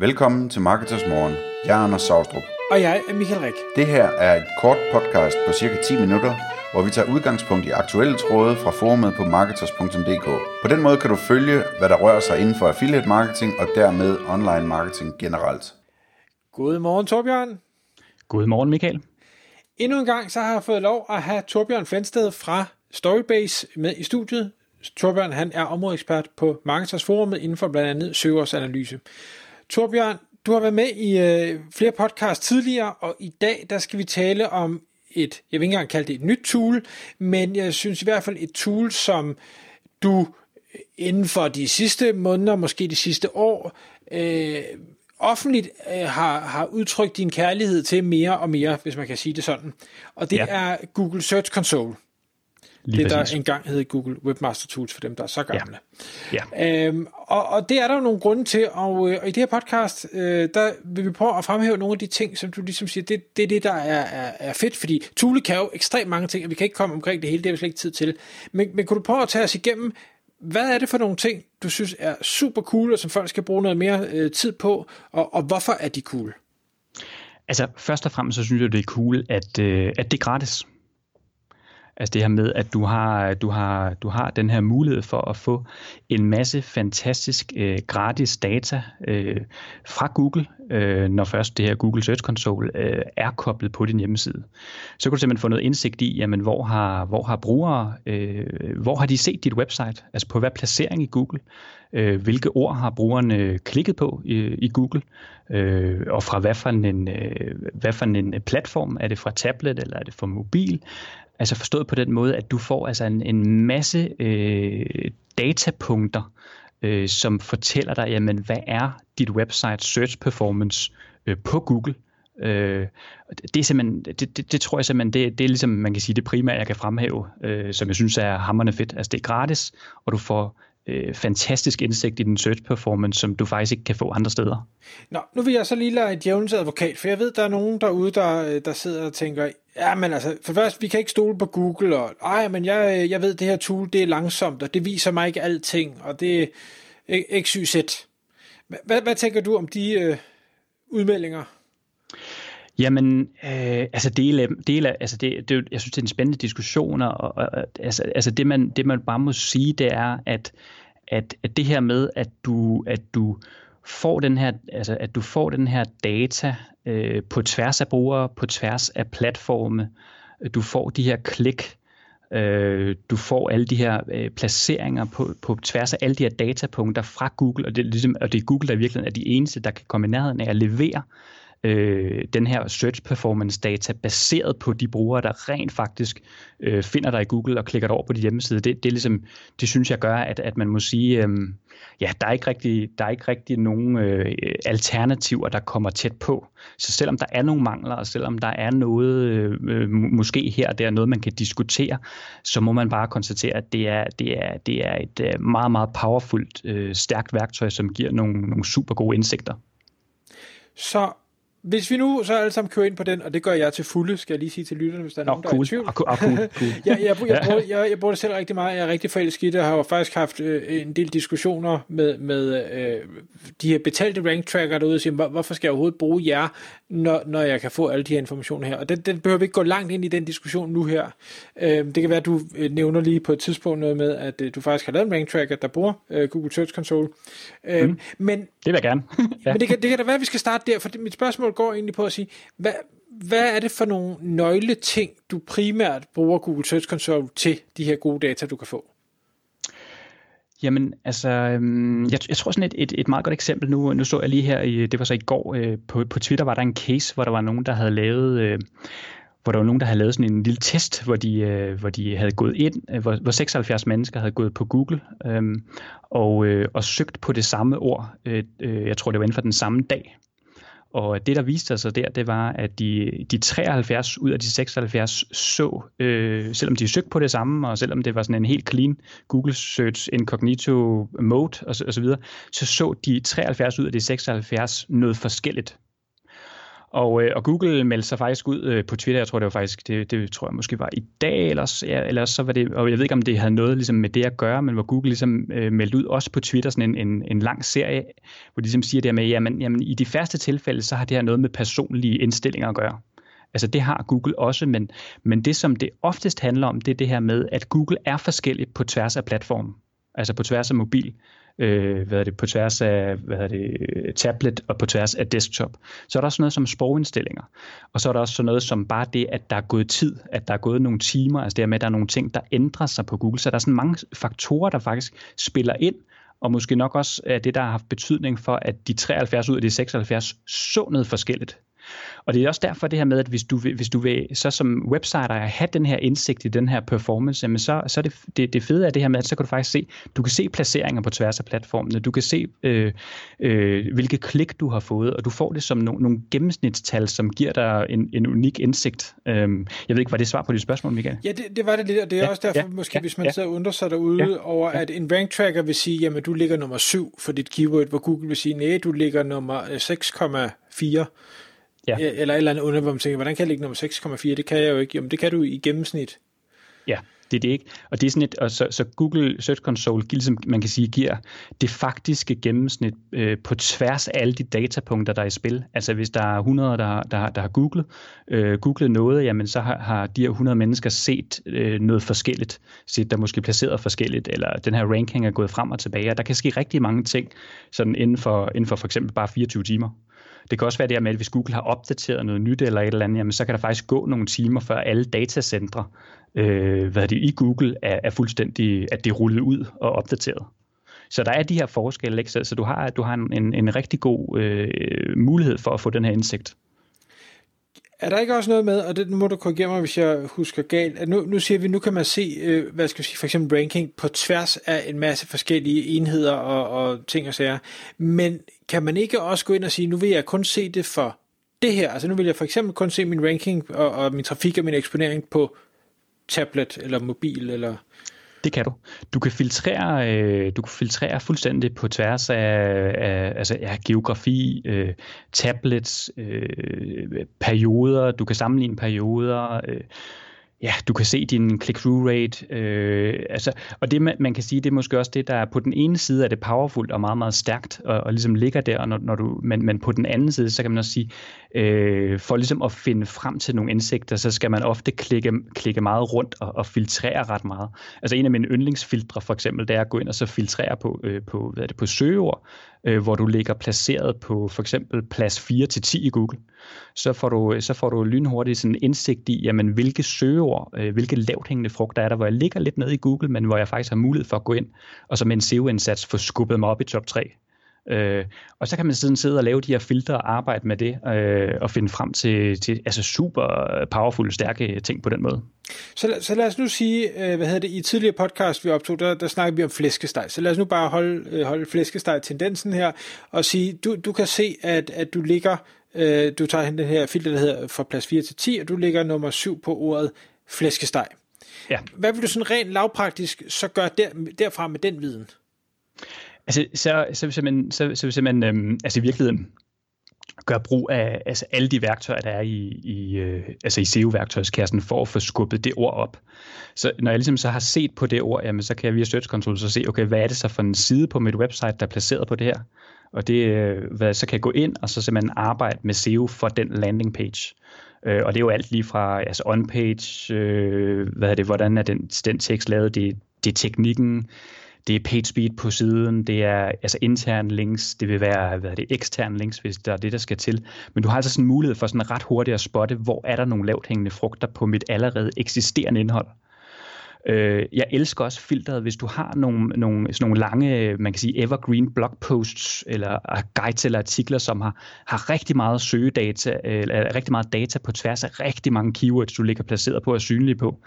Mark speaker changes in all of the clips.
Speaker 1: Velkommen til Marketers Morgen. Jeg er Anders Saustrup.
Speaker 2: Og jeg er Michael Rik.
Speaker 1: Det her er et kort podcast på cirka 10 minutter, hvor vi tager udgangspunkt i aktuelle tråde fra forumet på marketers.dk. På den måde kan du følge, hvad der rører sig inden for affiliate marketing og dermed online marketing generelt.
Speaker 2: Godmorgen, Torbjørn.
Speaker 3: Godmorgen, Michael.
Speaker 2: Endnu en gang så har jeg fået lov at have Torbjørn Flensted fra Storybase med i studiet. Torbjørn han er områdeekspert på Marketers Forumet inden for blandt andet søgeårsanalyse. Torbjørn, du har været med i øh, flere podcasts tidligere, og i dag der skal vi tale om et, jeg vil ikke engang kalde det et nyt tool, men jeg synes i hvert fald et tool, som du inden for de sidste måneder, måske de sidste år, øh, offentligt øh, har, har udtrykt din kærlighed til mere og mere, hvis man kan sige det sådan. Og det ja. er Google Search Console. Lige det, der engang hed Google Webmaster Tools for dem, der er så gamle. Ja. Ja. Øhm, og, og det er der jo nogle grunde til, og, øh, og i det her podcast, øh, der vil vi prøve at fremhæve nogle af de ting, som du ligesom siger, det, det er det, der er, er, er fedt, fordi Thule kan jo ekstremt mange ting, og vi kan ikke komme omkring det hele, det er vi slet ikke tid til. Men, men kunne du prøve at tage os igennem, hvad er det for nogle ting, du synes er super cool, og som folk skal bruge noget mere øh, tid på, og, og hvorfor er de cool?
Speaker 3: Altså, først og fremmest så synes jeg, det er cool, at, øh, at det er gratis. Altså det her med, at du har, du har, du har den her mulighed for at få en masse fantastisk øh, gratis data øh, fra Google, øh, når først det her Google Search Console øh, er koblet på din hjemmeside. Så kan du simpelthen få noget indsigt i, jamen, hvor har, hvor har brugere, øh, hvor har de set dit website, altså på hvad placering i Google, øh, hvilke ord har brugerne klikket på i, i Google, øh, og fra hvad for, en, øh, hvad for en platform, er det fra tablet eller er det fra mobil, Altså forstået på den måde, at du får altså en, en masse øh, datapunkter, øh, som fortæller dig, jamen, hvad er dit website search performance øh, på Google. Øh, det, er simpelthen, det, det, det tror jeg simpelthen, det, det er ligesom, man kan sige, det primære, jeg kan fremhæve, øh, som jeg synes er hammerne fedt. Altså det er gratis, og du får øh, fantastisk indsigt i din search performance, som du faktisk ikke kan få andre steder.
Speaker 2: Nå, nu vil jeg så lige lade et djævelens advokat, for jeg ved, der er nogen derude, der, øh, der sidder og tænker, ja, men altså, for først, vi kan ikke stole på Google, og ej, men jeg, øh, jeg ved, det her tool, det er langsomt, og det viser mig ikke alting, og det er XYZ. Hvad, hvad tænker du om de øh, udmeldinger?
Speaker 3: Jamen, øh, altså, del dele del altså det, det, jeg synes, det er en spændende diskussion, og, og altså, altså det, man, det man bare må sige, det er, at, at, at det her med, at du, at du får den her, altså, at du får den her data øh, på tværs af brugere, på tværs af platforme, du får de her klik, øh, du får alle de her øh, placeringer på, på tværs af alle de her datapunkter fra Google, og det, er ligesom, og det er Google, der virkelig er de eneste, der kan komme i nærheden af at levere øh, øh, den her search performance data baseret på de brugere, der rent faktisk øh, finder dig i Google og klikker dig over på din hjemmeside. Det, det, er ligesom, det synes jeg gør, at, at man må sige, øh, ja, der er ikke rigtig, der er ikke rigtig nogen øh, alternativer, der kommer tæt på. Så selvom der er nogle mangler, og selvom der er noget, øh, øh måske her og der, noget man kan diskutere, så må man bare konstatere, at det er, det er, det er et øh, meget, meget powerfult, øh, stærkt værktøj, som giver nogle, nogle super gode indsigter.
Speaker 2: Så hvis vi nu så alle sammen kører ind på den, og det gør jeg til fulde, skal jeg lige sige til lytterne, hvis der er
Speaker 3: Nå,
Speaker 2: nogen, der
Speaker 3: cool.
Speaker 2: er i tvivl.
Speaker 3: Oh, cool, cool.
Speaker 2: jeg, jeg, jeg, jeg, bruger, jeg, jeg bruger det selv rigtig meget. Jeg er rigtig forelsket i det. Jeg har jo faktisk haft øh, en del diskussioner med, med øh, de her betalte rank tracker derude, og siger, hvorfor skal jeg overhovedet bruge jer, når, når jeg kan få alle de her informationer her. Og den, den behøver vi ikke gå langt ind i den diskussion nu her. Øh, det kan være, at du øh, nævner lige på et tidspunkt noget med, at øh, du faktisk har lavet en rank tracker, der bruger øh, Google Search Console. Øh,
Speaker 3: mm. men, det vil jeg gerne.
Speaker 2: ja. Men det kan, det kan da være, at vi skal starte der, for mit spørgsmål går egentlig på at sige, hvad, hvad er det for nogle nøgleting, du primært bruger Google Search Console til de her gode data, du kan få?
Speaker 3: Jamen, altså, øhm, jeg, jeg tror sådan et, et, et meget godt eksempel, nu, nu så jeg lige her, i, det var så i går, øh, på, på Twitter var der en case, hvor der var nogen, der havde lavet, øh, hvor der var nogen, der havde lavet sådan en lille test, hvor de, øh, hvor de havde gået ind, øh, hvor, hvor 76 mennesker havde gået på Google øh, og, øh, og søgt på det samme ord, øh, øh, jeg tror det var inden for den samme dag, og det, der viste sig der, det var, at de, de 73 ud af de 76 så, øh, selvom de søgte på det samme, og selvom det var sådan en helt clean Google Search Incognito mode osv., så, så så de 73 ud af de 76 noget forskelligt. Og, øh, og Google meldte sig faktisk ud øh, på Twitter, jeg tror det var faktisk, det, det tror jeg måske var i dag, eller, ja, eller så var det, og jeg ved ikke om det havde noget ligesom med det at gøre, men hvor Google ligesom øh, meldte ud også på Twitter sådan en, en, en lang serie, hvor de ligesom siger det her med, jamen, jamen i de færreste tilfælde, så har det her noget med personlige indstillinger at gøre. Altså det har Google også, men, men det som det oftest handler om, det er det her med, at Google er forskellig på tværs af platformen. Altså på tværs af mobil, øh, hvad er det, på tværs af hvad er det, tablet og på tværs af desktop. Så er der også noget som sprogindstillinger. Og så er der også sådan noget som bare det, at der er gået tid, at der er gået nogle timer, altså det med, at der er nogle ting, der ændrer sig på Google. Så der er sådan mange faktorer, der faktisk spiller ind, og måske nok også er det, der har haft betydning for, at de 73 ud af de 76 så noget forskelligt og det er også derfor det her med, at hvis du vil, hvis du vil så som website have den her indsigt i den her performance, jamen så, så er det, det, det fede af det her med, at så kan du faktisk se, du kan se placeringer på tværs af platformene, du kan se, øh, øh, hvilke klik du har fået, og du får det som no, nogle gennemsnitstal, som giver dig en, en unik indsigt. Øhm, jeg ved ikke, var det svar på dit spørgsmål, Michael?
Speaker 2: Ja, det, det var det lidt, og det er ja, også derfor, ja, måske ja, hvis man ja. sidder og undrer sig derude ja, over, ja. at en rank tracker vil sige, jamen du ligger nummer 7 for dit keyword, hvor Google vil sige, nej, du ligger nummer 6,4 Ja. Eller et eller andet under, hvor man tænker, hvordan kan jeg ligge nummer 6,4? Det kan jeg jo ikke. Jamen, det kan du i gennemsnit.
Speaker 3: Ja, det er det ikke. Og det er sådan et, og så, så Google Search Console, ligesom man kan sige, giver det faktiske gennemsnit øh, på tværs af alle de datapunkter, der er i spil. Altså hvis der er 100, der, der, der har googlet, øh, googlet noget, jamen så har, har de her 100 mennesker set øh, noget forskelligt, set der måske placeret forskelligt, eller den her ranking er gået frem og tilbage, og der kan ske rigtig mange ting sådan inden for, inden for for eksempel bare 24 timer. Det kan også være det med, at hvis Google har opdateret noget nyt eller et eller andet, jamen, så kan der faktisk gå nogle timer, før alle datacentre øh, hvad det, i Google er, er fuldstændig, at det er rullet ud og opdateret. Så der er de her forskelle, ikke? Så, så du har, du har en, en, en rigtig god øh, mulighed for at få den her indsigt.
Speaker 2: Er der ikke også noget med, og det må du korrigere mig, hvis jeg husker galt, at nu, nu siger vi, nu kan man se, øh, hvad skal vi sige, for eksempel ranking på tværs af en masse forskellige enheder og, og ting og sager, men kan man ikke også gå ind og sige, nu vil jeg kun se det for det her, altså nu vil jeg for eksempel kun se min ranking og, og min trafik og min eksponering på tablet eller mobil eller
Speaker 3: det kan du. Du kan filtrere, øh, du kan filtrere fuldstændig på tværs af, af altså, ja, geografi, øh, tablets, øh, perioder. Du kan sammenligne perioder. Øh, ja, du kan se din click-through rate. Øh, altså, og det man, man kan sige, det er måske også det, der er på den ene side er det powerfult og meget, meget stærkt, og, og ligesom ligger der, og når, når du, men, men på den anden side, så kan man også sige, øh, for ligesom at finde frem til nogle indsigter, så skal man ofte klikke, klikke meget rundt og, og filtrere ret meget. Altså en af mine yndlingsfiltre for eksempel, det er at gå ind og så filtrere på, øh, på, hvad er det, på søgeord, øh, hvor du ligger placeret på for eksempel plads 4 til 10 i Google, så får du, så får du lynhurtigt sådan indsigt i, jamen, hvilke søgeord, øh, hvilke lavt hængende frugter er der, hvor jeg ligger lidt nede i Google, men hvor jeg faktisk har mulighed for at gå ind og så med en SEO-indsats få skubbet mig op i top 3. Øh, og så kan man siden sidde og lave de her filtre og arbejde med det, øh, og finde frem til, til altså super powerful, stærke ting på den måde.
Speaker 2: Så, så lad os nu sige, øh, hvad hedder det, i tidligere podcast, vi optog, der, der snakkede vi om flæskesteg. Så lad os nu bare holde, øh, holde flæskesteg-tendensen her, og sige, du, du kan se, at, at du ligger, øh, du tager den her filter, der hedder fra plads 4 til 10, og du ligger nummer 7 på ordet flæskesteg. Ja. Hvad vil du sådan rent lavpraktisk så gøre der, derfra med den viden?
Speaker 3: Altså, så, så, så, man, så, så, så man øhm, altså i virkeligheden gør brug af altså alle de værktøjer, der er i, i, øh, altså i SEO-værktøjskassen for at få skubbet det ord op. Så når jeg ligesom så har set på det ord, jamen, så kan jeg via Search Console så se, okay, hvad er det så for en side på mit website, der er placeret på det her? Og det, øh, hvad, så kan jeg gå ind og så simpelthen arbejde med SEO for den landing page. Øh, og det er jo alt lige fra altså on-page, øh, hvad er det, hvordan er den, den tekst lavet, det, det er teknikken, det er page speed på siden, det er altså interne links, det vil være hvad er det, eksterne links, hvis der er det, der skal til. Men du har altså sådan en mulighed for sådan ret hurtigt at spotte, hvor er der nogle lavt hængende frugter på mit allerede eksisterende indhold. Øh, jeg elsker også filteret, hvis du har nogle, nogle, sådan nogle lange, man kan sige evergreen blogposts eller guides eller artikler, som har, har rigtig meget søgedata, eller rigtig meget data på tværs af rigtig mange keywords, du ligger placeret på og synlige på,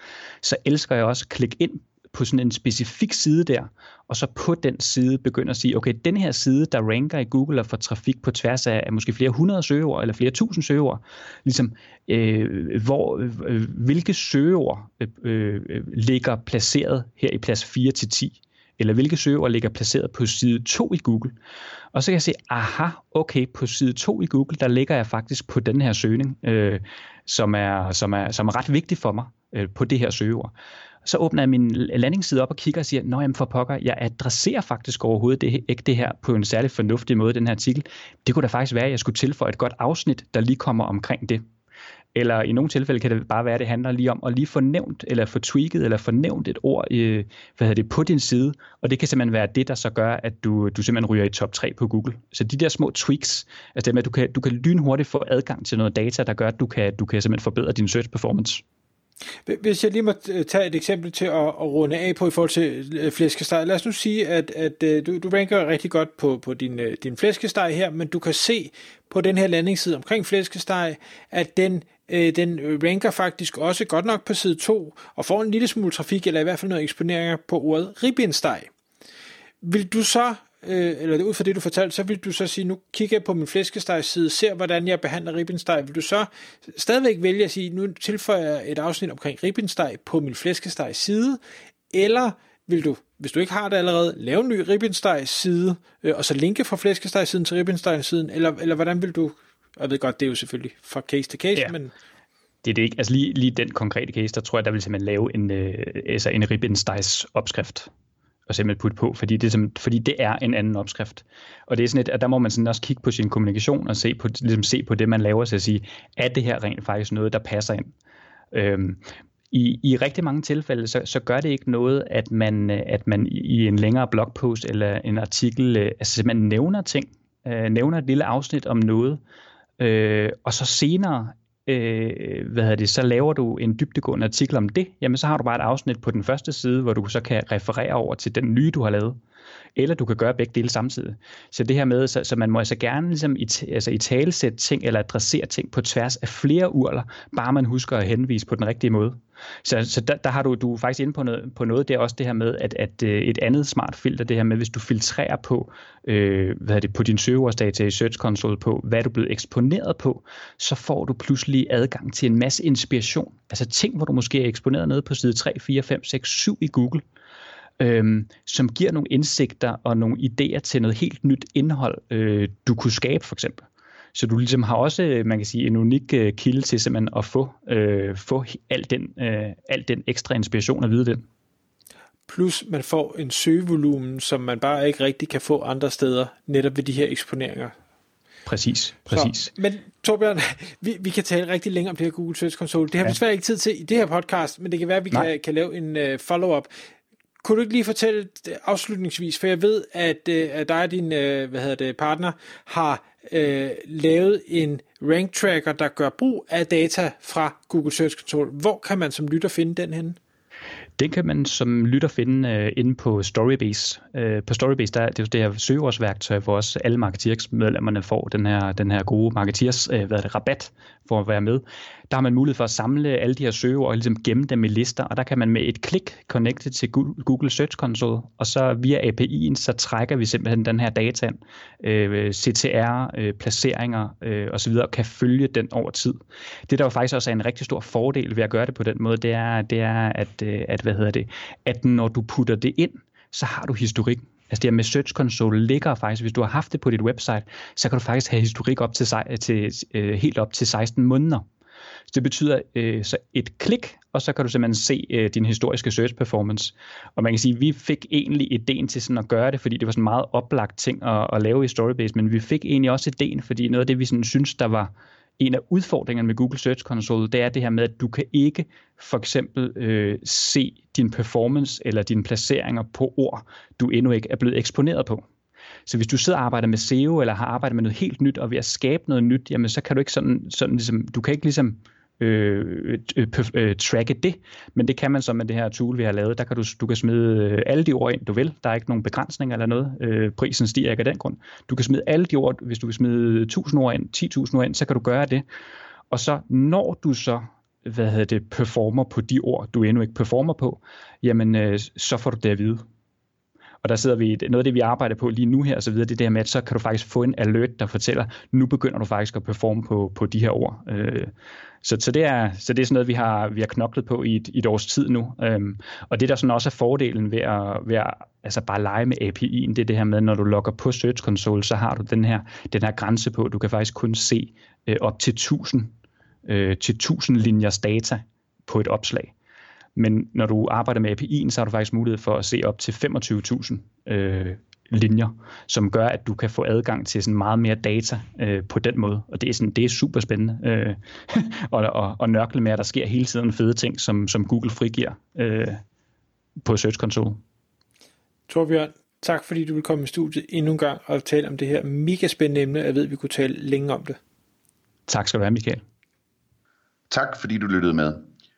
Speaker 3: så elsker jeg også at klikke ind på sådan en specifik side der, og så på den side begynder at sige, okay, den her side, der ranker i Google og får trafik på tværs af, af måske flere hundrede søgeord eller flere tusind søgeord, ligesom øh, hvor, øh, hvilke søgeord øh, øh, ligger placeret her i plads 4 til 10 eller hvilke søgeord ligger placeret på side 2 i Google. Og så kan jeg se, aha, okay, på side 2 i Google, der ligger jeg faktisk på den her søgning, øh, som, er, som, er, som er ret vigtig for mig øh, på det her søgeord. Så åbner jeg min landingsside op og kigger og siger, nå for pokker, jeg adresserer faktisk overhovedet det, ikke det her på en særlig fornuftig måde, den her artikel. Det kunne da faktisk være, at jeg skulle tilføje et godt afsnit, der lige kommer omkring det. Eller i nogle tilfælde kan det bare være, at det handler lige om at lige få nævnt, eller få tweaked, eller få nævnt et ord øh, hvad hedder det, på din side. Og det kan simpelthen være det, der så gør, at du, du simpelthen ryger i top 3 på Google. Så de der små tweaks, altså det med, at du kan, du kan lynhurtigt få adgang til noget data, der gør, at du kan, du kan simpelthen forbedre din search performance.
Speaker 2: Hvis jeg lige må øh, tage et eksempel til at, at runde af på i forhold til øh, flæskesteg. Lad os nu sige, at, at øh, du, du ranker rigtig godt på, på din, din flæskesteg her, men du kan se på den her landingsside omkring flæskesteg, at den, den ranker faktisk også godt nok på side 2, og får en lille smule trafik, eller i hvert fald noget eksponeringer på ordet ribbensteg. Vil du så øh, eller ud fra det, du fortalte, så vil du så sige, nu kigger jeg på min flæskestegside, ser hvordan jeg behandler ribbensteg. Vil du så stadigvæk vælge at sige, nu tilføjer jeg et afsnit omkring ribbensteg på min flæskestegside, eller vil du, hvis du ikke har det allerede, lave en ny ribbensteg-side, øh, og så linke fra flæskestegsiden til ribbensteg-siden, eller, eller hvordan vil du, jeg ved godt, det er jo selvfølgelig fra case til case, ja. men
Speaker 3: det er det ikke. Altså lige, lige den konkrete case, der tror jeg, der vil simpelthen lave en, øh, altså en ribbenstegs opskrift og simpelthen putte på, fordi det, fordi det er en anden opskrift. Og det er sådan et, at der må man sådan også kigge på sin kommunikation og se på, ligesom se på det, man laver, så at sige, er det her rent faktisk noget, der passer ind? Øhm, i, I rigtig mange tilfælde, så, så gør det ikke noget, at man, at man i en længere blogpost eller en artikel øh, altså simpelthen nævner ting, øh, nævner et lille afsnit om noget, øh, og så senere øh, hvad hedder det, så laver du en dybdegående artikel om det, jamen så har du bare et afsnit på den første side, hvor du så kan referere over til den nye, du har lavet eller du kan gøre begge dele samtidig. Så det her med, så, så man må altså gerne ligesom i, altså i talesætte ting eller adressere ting på tværs af flere urler, bare man husker at henvise på den rigtige måde. Så, så der, der har du, du er faktisk inde på noget, på noget, det er også det her med, at, at øh, et andet smart filter, det her med, hvis du filtrerer på, øh, hvad er det, på din søgeordsdata i Search Console på, hvad du er blevet eksponeret på, så får du pludselig adgang til en masse inspiration. Altså ting, hvor du måske er eksponeret nede på side 3, 4, 5, 6, 7 i Google, øhm, som giver nogle indsigter og nogle idéer til noget helt nyt indhold, øh, du kunne skabe for eksempel. Så du ligesom har også, øh, man kan sige, en unik øh, kilde til simpelthen at få, øh, få al, den, øh, al den ekstra inspiration og vide den.
Speaker 2: Plus man får en søgevolumen, som man bare ikke rigtig kan få andre steder, netop ved de her eksponeringer.
Speaker 3: Præcis, præcis. Så,
Speaker 2: men Torbjørn, vi, vi kan tale rigtig længe om det her Google Search Console. Det har ja. vi desværre ikke tid til i det her podcast, men det kan være, at vi kan, kan lave en uh, follow-up. Kunne du ikke lige fortælle afslutningsvis, for jeg ved, at, øh, at dig og din øh, hvad hedder det, partner har øh, lavet en rank tracker, der gør brug af data fra Google Search Console. Hvor kan man som lytter finde den henne?
Speaker 3: Den kan man som lytter finde øh, inde på Storybase. Øh, på Storybase, der, det er det her søgeårsværktøj, hvor også alle Marketeers-medlemmerne får den her, den her gode Marketeers øh, hvad er det, rabat for at være med. Der har man mulighed for at samle alle de her søgeord og ligesom gemme dem i lister, og der kan man med et klik connecte til Google Search Console, og så via API'en, så trækker vi simpelthen den her data ind, øh, CTR, øh, placeringer øh, osv., og kan følge den over tid. Det, der jo faktisk også er en rigtig stor fordel ved at gøre det på den måde, det er, det er at, øh, at hvad hedder det, at når du putter det ind, så har du historik. Altså det her med Search Console ligger faktisk, hvis du har haft det på dit website, så kan du faktisk have historik op til, til øh, helt op til 16 måneder. Så det betyder øh, så et klik, og så kan du simpelthen se øh, din historiske search performance. Og man kan sige, at vi fik egentlig ideen til sådan at gøre det, fordi det var sådan en meget oplagt ting at, at lave i Storybase, men vi fik egentlig også ideen, fordi noget af det, vi sådan synes, der var en af udfordringerne med Google Search Console, det er det her med, at du kan ikke for eksempel øh, se din performance eller dine placeringer på ord, du endnu ikke er blevet eksponeret på. Så hvis du sidder og arbejder med SEO, eller har arbejdet med noget helt nyt, og ved at skabe noget nyt, jamen så kan du ikke sådan, sådan ligesom, du kan ikke ligesom øh, øh, øh, tracke det, men det kan man så med det her tool, vi har lavet. Der kan du, du kan smide øh, alle de ord ind, du vil. Der er ikke nogen begrænsninger eller noget. Øh, prisen stiger ikke af den grund. Du kan smide alle de ord, hvis du vil smide 1000 ord ind, 10.000 ord ind, så kan du gøre det. Og så når du så hvad hedder det, performer på de ord, du endnu ikke performer på, jamen øh, så får du det at vide. Og der sidder vi, noget af det, vi arbejder på lige nu her, og så videre, det er det her med, at så kan du faktisk få en alert, der fortæller, nu begynder du faktisk at performe på, på de her ord. Øh, så, så, det er, så det er sådan noget, vi har, vi har knoklet på i et, i et års tid nu. Øhm, og det, der sådan også er fordelen ved at, ved at altså bare lege med API'en, det er det her med, når du logger på Search Console, så har du den her, den her grænse på, du kan faktisk kun se øh, op til 1000, øh, til 1000 linjers data på et opslag. Men når du arbejder med API'en, så har du faktisk mulighed for at se op til 25.000 øh, linjer, som gør, at du kan få adgang til sådan meget mere data øh, på den måde. Og det er, sådan, det er super spændende øh, og, og, og nørkle med, at der sker hele tiden fede ting, som, som Google frigiver øh, på Search Console.
Speaker 2: Torbjørn, tak fordi du vil komme i studiet endnu en gang og tale om det her mega spændende emne. Jeg ved, at vi kunne tale længe om det.
Speaker 3: Tak skal du have, Michael.
Speaker 1: Tak fordi du lyttede med.